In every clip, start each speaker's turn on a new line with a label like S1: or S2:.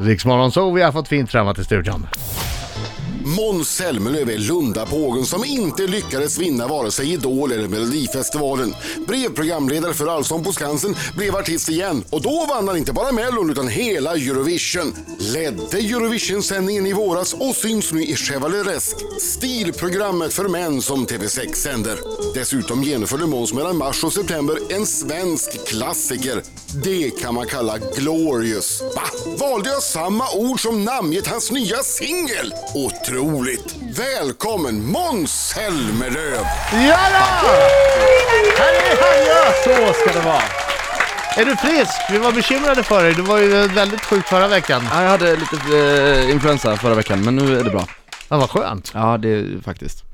S1: Riksmorgon så vi har fått fint framåt i studion.
S2: Måns Zelmerlöw är Lundapågen som inte lyckades vinna vare sig Idol eller Melodifestivalen. Blev programledare för Allsång på Skansen, blev artist igen och då vann han inte bara Mellon utan hela Eurovision. Ledde Eurovision-sändningen i våras och syns nu i Chevaleresk, stilprogrammet för män som TV6 sänder. Dessutom genomförde Måns mellan mars och september en svensk klassiker. Det kan man kalla glorious. Va? Valde jag samma ord som namngett hans nya singel? Otroligt! Välkommen Måns Zelmerlöw!
S1: Ja då! Här är han ja! Så ska det vara. Är du frisk? Vi var bekymrade för dig. Du var ju väldigt sjuk förra veckan.
S3: Ja, jag hade lite eh, influensa förra veckan, men nu är det bra.
S1: Ja, vad skönt.
S3: Ja, det är faktiskt.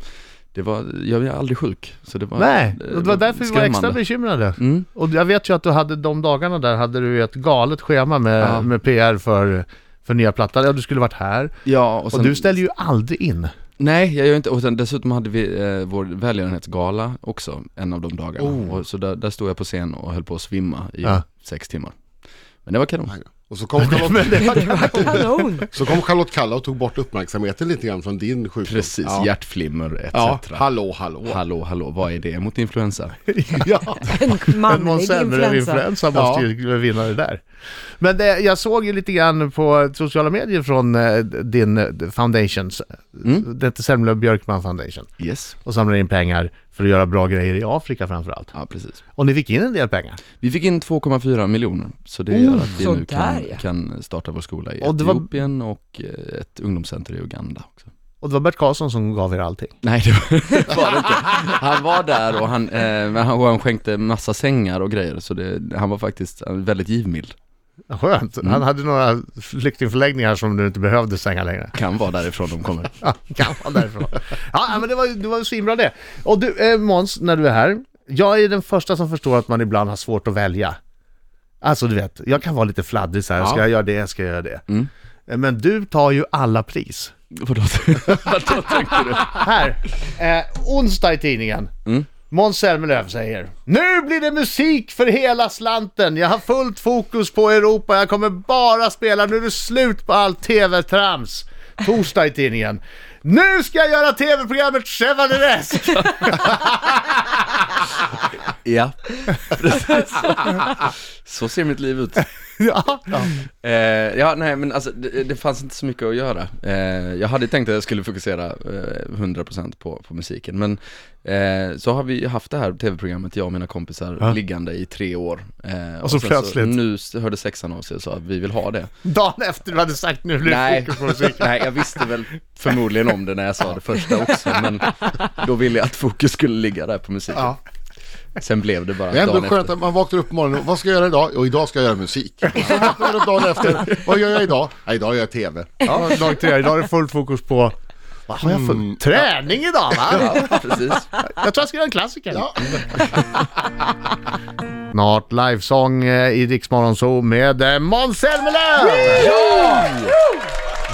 S3: Det var, jag är aldrig sjuk, så det var
S1: Nej,
S3: det
S1: det var därför vi var extra bekymrade.
S3: Mm.
S1: Och jag vet ju att du hade de dagarna där hade du ett galet schema med,
S3: Ja.
S1: med PR för, för nya plattan. Ja, du skulle varit här.
S3: Ja, och,
S1: Och,
S3: sen,
S1: du ställer ju aldrig in.
S3: Nej, jag gör inte, och sen, dessutom hade vi eh, vår välgörenhetsgala också, en av de dagarna.
S1: Oh.
S3: Och, så där, där stod jag på scen och höll på att svimma i
S1: Ja.
S3: sex timmar. Men det var kanon.
S4: Och så kom, Charlotte,
S5: Det var kanon.
S4: så kom Charlotte Kalla och tog bort uppmärksamheten lite grann från din sjukdom.
S3: Precis,
S4: Ja,
S3: hjärtflimmer etc.
S4: ja hallå, hallå.
S3: Hallå, hallå, vad är det mot influensa?
S1: ja.
S5: En
S1: Men
S5: manlig
S1: Måns Zelmerlöw
S5: influensa.
S1: influensa måste ju vinna det där. Men det, jag såg ju lite grann på sociala medier från eh, din eh, foundations.
S3: Mm.
S1: Det heter Zelmerlöw Björkman Foundation.
S3: Yes.
S1: Och samlar in pengar för att göra bra grejer i Afrika framförallt.
S3: Ja, precis.
S1: Och ni fick in en del pengar.
S3: Vi fick in 2,4 miljoner, så det gör
S1: Oh,
S3: att vi nu kan, kan starta vår skola i
S1: Och det var-
S3: Etiopien och eh, ett ungdomscenter i Uganda också.
S1: Och det var Bert Karlsson som gav er allting.
S3: Nej det var det inte. Han var där och han, eh, han, och han skänkte massa sängar och grejer, så det, han var faktiskt väldigt givmild.
S1: Skönt.
S3: Mm.
S1: Han hade några flyktingförläggningar som du inte behövde stänga längre.
S3: Kan vara därifrån de kommer.
S1: Ja, kan vara därifrån. Ja, men det var ju det var svinbra det. Och du, eh, Måns, när du är här. Jag är den första som förstår att man ibland har svårt att välja. Alltså du vet, jag kan vara lite fladdrig så här,
S4: Ja.
S1: ska jag göra det, ska jag göra det.
S3: Mm.
S1: Eh, Men du tar ju alla pris.
S3: Vadå, vadå tänkte du?
S1: Här, eh, onsdag i tidningen.
S3: Mm.
S1: Måns Zelmerlöw säger Nu blir det musik för hela slanten. Jag har fullt fokus på Europa. Jag kommer bara spela. Nu är det slut på allt tv-trams. Torsdag i tidningen. Nu ska jag göra tv-programmet Chevaleresk!
S3: Ja, precis. Så ser mitt liv ut.
S1: ja.
S3: Eh, ja, nej men alltså det, det fanns inte så mycket att göra. Eh, jag hade tänkt att jag skulle fokusera eh, 100% på, på musiken, men eh, så har vi haft det här tv-programmet, jag och mina kompisar,
S1: Ja.
S3: liggande i tre år. Eh,
S1: Och så plötsligt-
S3: nu s- hörde sexan av sig och sa att vi vill ha det.
S1: Dagen efter du hade sagt nu blir det
S3: Nej,
S1: fokus på musik.
S3: nej, jag visste väl förmodligen om det när jag sa det första också, men då ville jag att fokus skulle ligga där på musiken.
S4: Ja.
S3: Sen blev det bara
S4: Det är ändå
S3: dagen
S4: skönt
S3: efter.
S4: att man vaknar upp på morgonen och vad ska jag göra idag? Och idag ska jag göra musik. Och så vaknar man upp dagen efter. Vad gör jag idag? Ja, idag gör jag TV.
S1: Ja, dag tre. Idag är det fullt fokus på vad har jag för träning idag va?
S3: Ja, precis.
S1: Jag tror jag ska göra en klassiker.
S4: Ja.
S1: Snart livesång eh, i Rix Morgon Zoo med eh, Måns Zelmerlöw! Ja!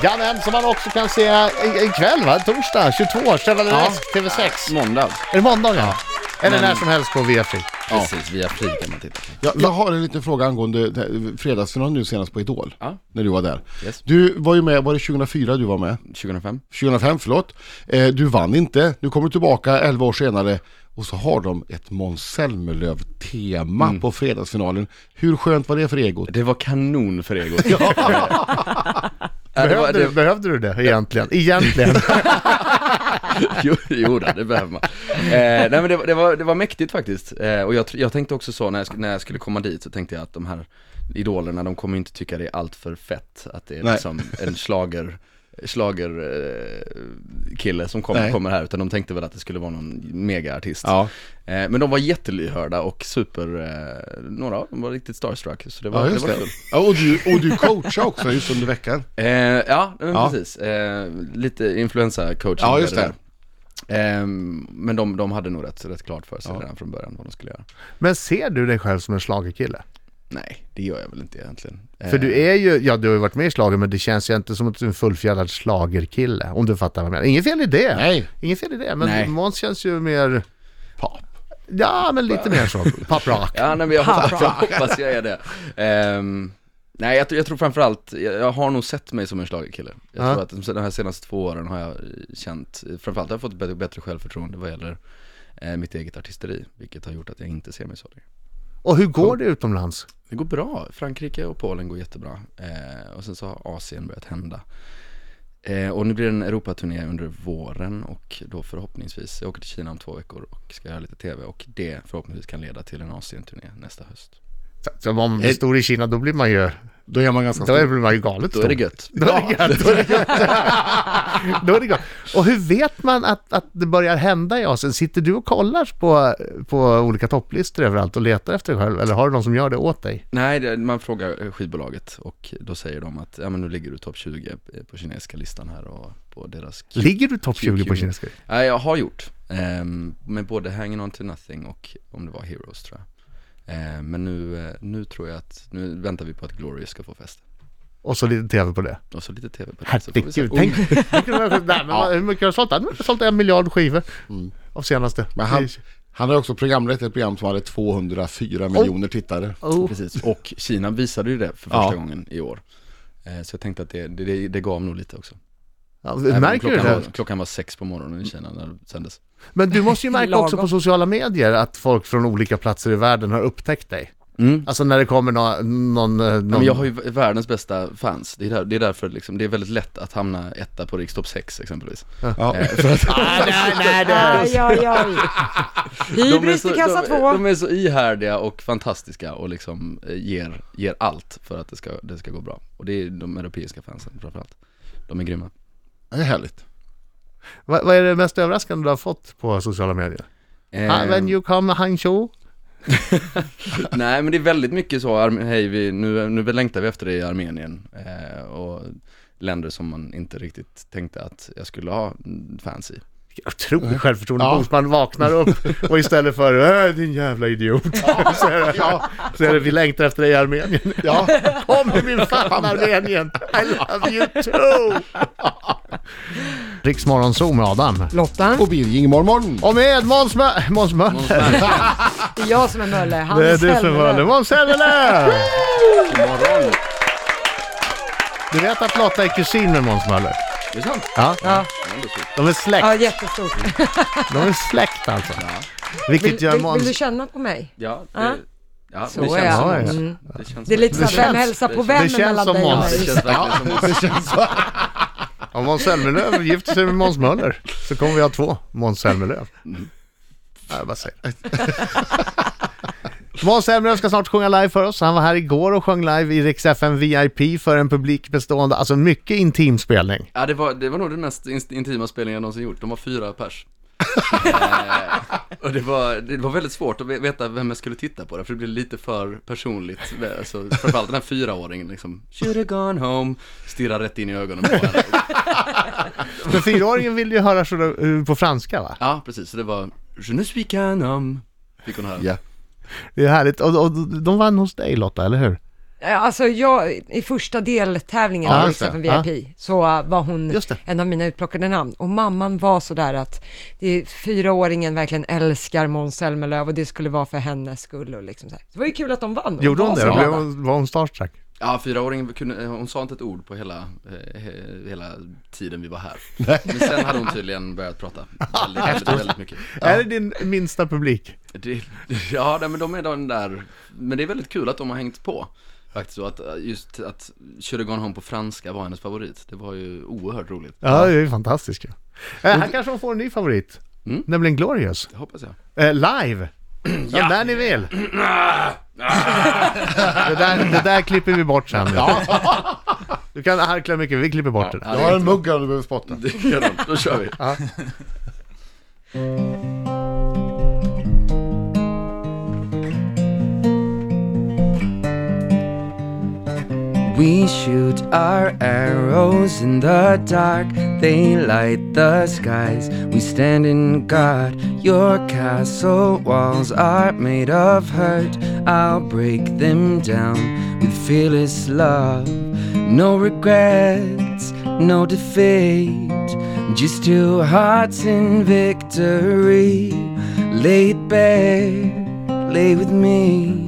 S1: Janne som man också kan se i- ikväll va? Torsdag 22, Chevaleresque TV6.
S3: Måndag.
S1: Är det måndag ja? Eller
S3: Men-
S1: när som helst på Viafree.
S3: Precis, via fri kan man titta på.
S4: Jag, jag har en liten fråga angående det här fredagsfinalen nu senast på Idol.
S3: Ja.
S4: När du var där.
S3: Yes.
S4: Du var ju med, var det 2004 du var med?
S3: 2005.
S4: 2005, förlåt. Eh, du vann inte. Nu kommer du tillbaka 11 år senare och så har de ett Måns Zelmerlöw-tema på fredagsfinalen. Hur skönt var det för egot?
S3: Det var kanon för egot. ja. det var,
S1: Behövde,
S3: det,
S1: behövde du det egentligen? Egentligen.
S3: jo, jo då, det behöver man. Eh, nej men det, var- det, var, det var mäktigt faktiskt. Eh, och jag, jag tänkte också så när jag, när jag skulle komma dit så tänkte jag att de här idolerna, de kommer inte tycka det är allt för fett. Att det är
S4: Nej.
S3: liksom en slager slager eh, kille som kommer, kommer här utan de tänkte väl att det skulle vara någon megaartist.
S4: Ja,
S3: Eh, men de var jättelyhörda och super, eh, några av dem var riktigt starstruck så det var,
S4: ja
S3: det var
S4: det.
S3: kul.
S4: Ja, och, du, och du coachar också just under veckan.
S3: Ja,
S4: Ja.
S3: precis. Lite influensa-coaching.
S4: Ja, just
S3: där. Ehm, men de, de hade nog rätt, rätt klart för sig
S4: Ja.
S3: redan från början vad de skulle göra.
S1: Men ser du dig själv som en schlagerkille?
S3: Nej, det gör jag väl inte egentligen. Eh,
S1: För du är ju, ja du har ju varit med i slager men det känns ju inte som att du är en fullfjädrad schlagerkille Om du fattar vad jag menar. Inget fel i det.
S4: Nej.
S1: Inget fel i det. Men
S3: Nej.
S1: Måns känns ju mer,
S4: Pop.
S1: ja men lite mer så. Pop rock.
S3: Ja, nej, men jag hoppas, jag hoppas jag är det. Ehm, Nej jag, jag tror framförallt, jag, jag har nog sett mig som en schlagerkille Jag
S1: Ja.
S3: tror att de, här senaste två åren har jag eh, känt, framförallt har jag fått bättre, bättre självförtroende vad gäller eh, mitt eget artisteri Vilket har gjort att jag inte ser mig så längre
S1: Och hur går det utomlands?
S3: Det går bra, Frankrike och Polen går jättebra. Eh, Och sen så har Asien börjat hända. Eh, Och nu blir det en Europaturné under våren och då förhoppningsvis, jag åker till Kina om två veckor och ska göra lite TV och det förhoppningsvis kan leda till en Asienturné nästa höst
S1: Så om man blir stor i Kina, då blir man ju,
S4: Då är man ganska
S1: då är
S4: stor.
S1: man ju galet
S3: Då
S1: stor.
S3: är det gött
S1: Då är det gött. Då är det gött. Då är det gött. Och hur vet man att, att det börjar hända i Asien? Sitter du och kollar på, på olika topplistor överallt och letar efter dig själv? Eller har du någon som gör det åt dig?
S3: Nej, det, man frågar skivbolaget och då säger de att ja men nu ligger du topp 20 på kinesiska listan här och på deras
S1: Ligger du topp 20 på kinesiska?
S3: Nej, jag har gjort. ehm, med både Hanging On To Nothing och om det var Heroes tror jag. Ehm, men nu, eh, nu tror jag att, nu väntar vi på att Glorious ska få fest.
S1: Och så lite tv på det.
S3: Och så lite tv på det.
S1: Herregud, tänk, tänk hur mycket har du sålt? Han har sålt en miljard skivor av senaste.
S4: Men han, han har också programlett ett program som hade 204 miljoner tittare.
S1: Oh.
S3: Precis, och Kina visade ju det för första
S4: Ja.
S3: gången i år. Eh, så jag tänkte att det, det, det gav nog lite också.
S1: Ja, märker du
S3: klockan
S1: det?
S3: Var, klockan var sex på morgonen i Kina när det sändes.
S1: Men du måste ju märka också på sociala medier att folk från olika platser i världen har upptäckt dig.
S3: Mm.
S1: Alltså när det kommer nå- någon... eh,
S3: Ja,
S1: någon
S3: men jag har ju världens bästa fans, det är, där, det är därför liksom, det är väldigt lätt att hamna etta på Rikstopp 6 exempelvis
S4: Ja.
S3: Eh, för att
S1: Nej, nej, nej, det
S5: Aj, aj, aj.
S3: de, är
S5: Hybris
S3: så,
S5: till kassa
S3: de,
S5: två.
S3: de är så ihärdiga och fantastiska och liksom eh, ger, ger allt för att det ska, det ska gå bra Och det är de europeiska fansen framförallt De är grymma
S4: Det är härligt.
S1: Vad, vad är det mest överraskande du har fått på sociala medier? Ah, when you come Hangzhou?
S3: Nej men det är väldigt mycket så, hej vi, nu, nu längtar vi efter det i Armenien eh, Och länder som man inte riktigt tänkte att jag skulle ha fans i
S1: Otroligt självförtroende
S4: Ja.
S1: boost. Man vaknar upp och istället för äh, din jävla idiot så, är det, så är det vi längtar efter dig i Armenien.
S4: Ja,
S1: Kom i min famn Armenien! I love you too! Riksmorgon Zoom med Adam.
S5: Lotta,
S4: och Birging morgon.
S1: Och med Måns Mö- Måns Möller.
S5: det är jag som är Mölle. Han
S1: Det är du som
S5: Helmele.
S1: Möller. Måns Zelmerlöw! Du vet att Lotta är kusin med Måns Möller?
S3: Det är sant?
S1: Ja,
S5: Ja,
S1: de är släkt.
S5: ja jättestort.
S1: De är släkt alltså. Vilket
S5: Vill,
S1: gör
S5: vill,
S1: Måns...
S5: vill du känna på mig?
S3: Ja,
S5: Ja.
S3: det, ja,
S5: Så
S3: det
S5: är
S3: känns
S5: jag.
S3: som
S1: Ja,
S3: Måns.
S5: Mm.
S3: Det, känns
S5: Det är lite
S3: som-
S5: så här, vem
S1: känns-
S5: hälsar på
S3: det
S5: vem
S1: känns
S5: mellan dig och
S1: Måns.
S3: Det
S5: mig?
S3: känns verkligen som Måns.
S1: Om Måns Zelmerlöw gifter sig med Måns Möller så kommer vi ha två Måns Zelmerlöw. Ja, jag bara säger. Måns Zelmerlöw ska snart sjunga live för oss. Han var här igår och sjöng live i Rix FM VIP för en publik bestående, alltså mycket intim spelning.
S3: Ja det var, det var nog den mest in- intima spelningen jag någonsin gjort, de var fyra pers eh, Och det var, det var väldigt svårt att ve- veta vem jag skulle titta på det, för det blev lite för personligt alltså, Framförallt den här fyraåringen liksom, should have gone home, stirrar rätt in i ögonen på henne
S1: Men fyraåringen vill ju höra så, eh, på franska va?
S3: Ja precis, så det var, je ne suis qu'un homme Fick hon höra
S4: Ja.
S1: Det är härligt. Och, och de vann hos dig Lotta, eller hur?
S5: Alltså jag, i första deltävlingen
S1: just det.
S5: Riksdagen VIP så uh, var hon en av mina utplockade namn. Och mamman var sådär att det fyraåringen verkligen älskar Måns Zelmerlöw och det skulle vara för hennes skull och liksom så här. Det var ju kul att de vann.
S1: Gjorde hon
S5: var
S1: det?
S5: så
S1: hon, var hon starstruck?
S3: Ja, fyraåringen kunde, hon sa inte ett ord på hela, eh, he- hela tiden vi var här Men sen hade hon tydligen börjat prata väldigt, väldigt, väldigt mycket
S1: Är det din minsta publik?
S3: Det, ja, men de är den där, men det är väldigt kul att de har hängt på Faktiskt så att äh, just att Should gone home på franska var hennes favorit Det var ju oerhört roligt
S1: Ja, det är ju fantastiskt ju. Eh, här kanske hon får en ny favorit.
S3: Mm.
S1: Nämligen Glorious.
S3: Det hoppas jag
S1: Eh, live! Ja. när ni vill. det, där, det där klipper vi bort sen. Du kan harkla mycket, vi klipper bort det.
S3: Ja,
S4: Du har en mugg här du behöver spotta.
S3: Det är kanon, då kör vi We shoot our arrows in the dark, they light the skies. We stand in guard. Your castle walls are made of hurt. I'll break them down with fearless love. No regrets, no defeat, just two hearts in victory. Lay it bare, lay with me.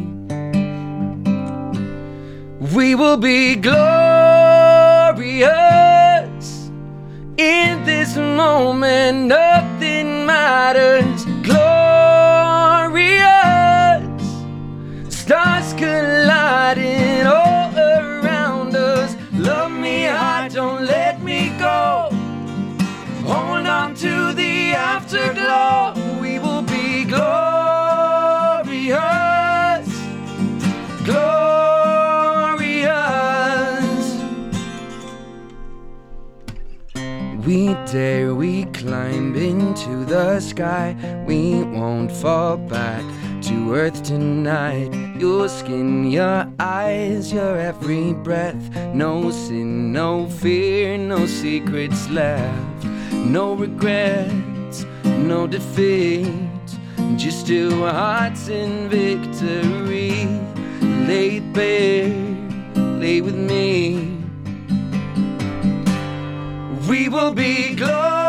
S3: We will be glorious in this moment. Nothing matters. We dare, we climb into the sky. We won't fall back to earth tonight. Your skin, your eyes, your every breath. No sin, no fear, no secrets left. No regrets, no defeat. Just two hearts in victory. Lay bare, lay with me. We will be glorious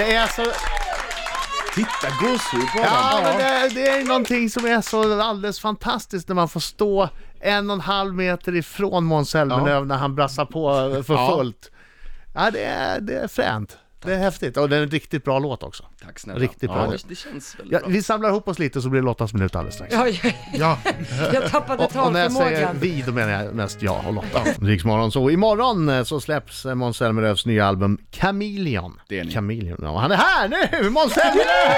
S1: det är så...
S3: Titta, gåshud på
S1: Ja, men det, det är någonting som är så alldeles fantastiskt när man får stå en och en halv meter ifrån Måns Zelmerlöw när han brassar på för fullt. Ja, det är, det är fränt. Det är häftigt och det är en riktigt bra låt också.
S3: Tack snälla.
S1: Riktigt bra.
S3: Ja, det, det känns väldigt
S1: Ja,
S3: bra.
S1: vi samlar ihop oss lite så blir det Lottas minut alldeles strax.
S5: Ja, jag,
S4: Ja,
S5: jag tappade
S1: Och, och när jag säger
S5: talförmågan.
S1: vi, då menar jag mest jag och Lotta. Riksmorgon så imorgon eh, så släpps eh, Måns Zelmerlöws nya album Chameleon.
S3: Det är ni.
S1: Chameleon, ja. Han är här nu! Måns Zelmerlöw!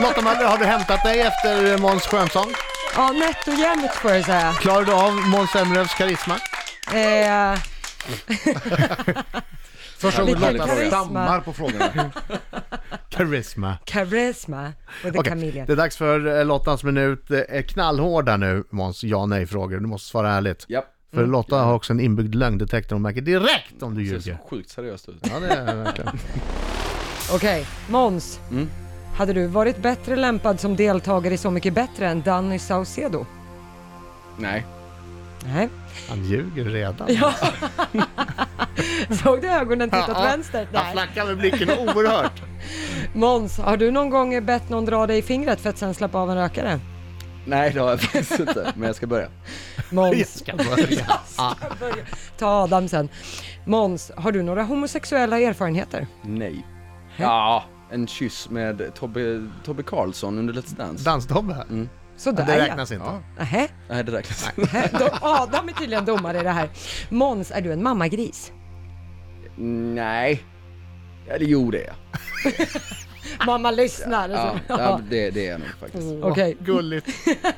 S1: Lotta Möller, har du hämtat dig efter eh, Måns skönsång?
S5: Ja, nätt och jämnt får jag säga.
S1: Klarar du av Måns Zelmerlöws karisma?
S5: Eh,
S4: första gången
S5: Vilken
S4: Lotta
S5: karisma.
S4: stammar på frågorna.
S1: Karisma.
S5: charisma with the
S1: Okej,
S5: chameleon.
S1: det är dags för eh, Lottans minut. Är knallhårda nu, Måns, ja nej-frågor. Du måste svara ärligt.
S3: Ja.
S1: För Lotta har också en inbyggd lögndetektor, hon märker direkt om du
S3: Det ser
S1: ljuger.
S3: så sjukt seriöst ut.
S1: Ja, det är det verkligen.
S5: Okej, Måns.
S3: Mm.
S5: Hade du varit bättre lämpad som deltagare i Så Mycket Bättre än Danny Saucedo?
S3: Nej.
S5: Nej.
S1: Han ljuger redan.
S5: Ja. Såg du ögonen titta åt
S1: Ja,
S5: vänster?
S1: Han
S5: Nej.
S1: flackar med blicken oerhört.
S5: Måns, har du någon gång bett någon dra dig i fingret för att sen släppa av en rökare?
S3: Nej det har jag faktiskt inte, men jag ska börja.
S1: Jag
S5: Måns,
S1: ska börja. Ja.
S5: ta Adam sen. Måns, har du några homosexuella erfarenheter?
S3: Nej. Ja, en kyss med Tobbe, Tobbe Karlsson under Let's Dance.
S1: Danstobbe?
S3: Mm.
S5: Sådär
S1: Det
S5: ja.
S1: räknas inte.
S4: Ja.
S5: Nähä.
S3: Nej det räknas.
S5: Då- Adam är tydligen domare i det här. Måns, är du en mammagris?
S3: Nej. Eller jo det är jag.
S5: Mamma lyssnar.
S3: Ja,
S5: så-
S3: ja det, det är jag nog faktiskt.
S5: Okej,
S1: Gulligt.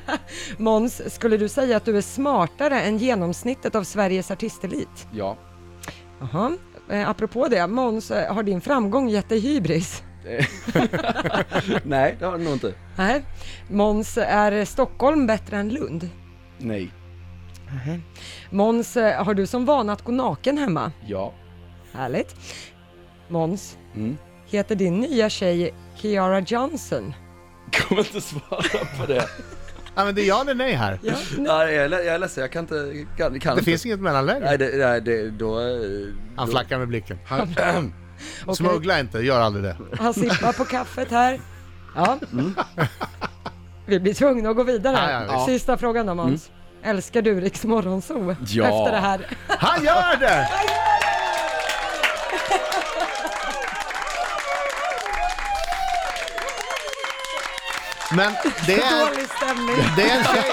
S5: Måns, skulle du säga att du är smartare än genomsnittet av Sveriges artistelit?
S3: Ja.
S5: Jaha, eh, apropå det, Måns, eh, har din framgång gett dig hybris?
S3: Nej det har det nog inte.
S5: Nej. Måns, är Stockholm bättre än Lund?
S3: Nej.
S5: Måns, eh, har du som vana att gå naken hemma?
S3: Ja.
S5: Härligt. Måns,
S3: Mm.
S5: heter din nya tjej Kiara Johnson?
S3: Kommer inte svara på det.
S1: Ja, men det är ja eller nej här.
S5: Ja.
S3: Nej, jag är, jag är ledsen, jag kan inte, kan, kan
S1: Det
S3: inte.
S1: finns inget mellanläge.
S3: Nej, det, nej det, då... eh,
S1: Han
S3: då-
S1: flackar med blicken.
S5: Okej.
S1: Smuggla inte, gör aldrig det.
S5: Han sippar på kaffet här. Ja. Vi blir tvungna att gå vidare.
S1: Ja, ja, visst.
S5: Sista frågan då Måns. Älskar du Riks Morgonzoo
S3: Ja.
S5: efter det här?
S1: Han gör det! Men det är,
S5: Dålig stämning.
S1: det är en tjej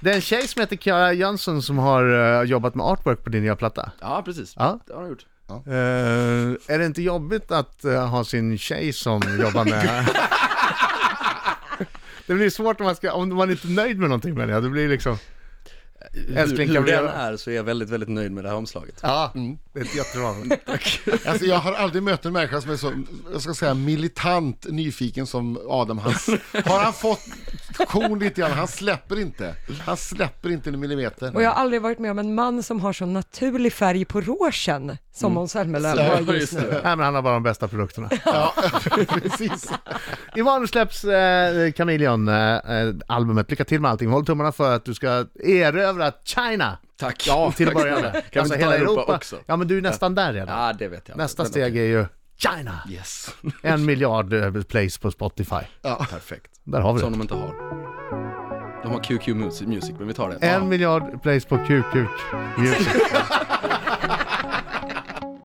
S1: Det är en tjej som heter Kiara Jönsson som har eh, jobbat med artwork på din nya platta.
S3: Ja, precis.
S1: Ja.
S3: Det har jag gjort.
S1: Eh, är det inte jobbigt att eh, ha sin tjej som jobbar med... det blir svårt om man, ska, om man inte är nöjd med någonting med det. Det blir liksom... Älskling,
S3: hur, hur den är så är jag väldigt, väldigt nöjd med det här omslaget.
S1: Ja, det är jättebra.
S4: Alltså jag har aldrig mött en människa som är så, jag ska säga militant nyfiken som Adam. Han, har han fått kon lite grann, han släpper inte. Han släpper inte en millimeter.
S5: Och jag har aldrig varit med om en man som har så naturlig färg på råsen som Måns Zelmerlöw har just nu.
S1: Nej men han har bara de bästa produkterna.
S4: Ja, precis.
S1: Imorgon släpps eh, Chameleon, eh, eh, albumet. Lycka till med allting. Håll tummarna för att du ska erövra China.
S3: Tack.
S1: Ja, till att börja med.
S3: Kan vi inte ta Europa, också?
S1: Ja men du är nästan där redan.
S3: Ja, det vet jag.
S1: Nästa
S3: Men
S1: steg
S3: okej.
S1: är ju China.
S3: Yes.
S1: En miljard eh, plays på Spotify.
S3: Perfekt.
S1: Där har vi
S3: Som
S1: det.
S3: de inte har. De har QQ Music, men vi tar det.
S1: En miljard plays på QQ Music.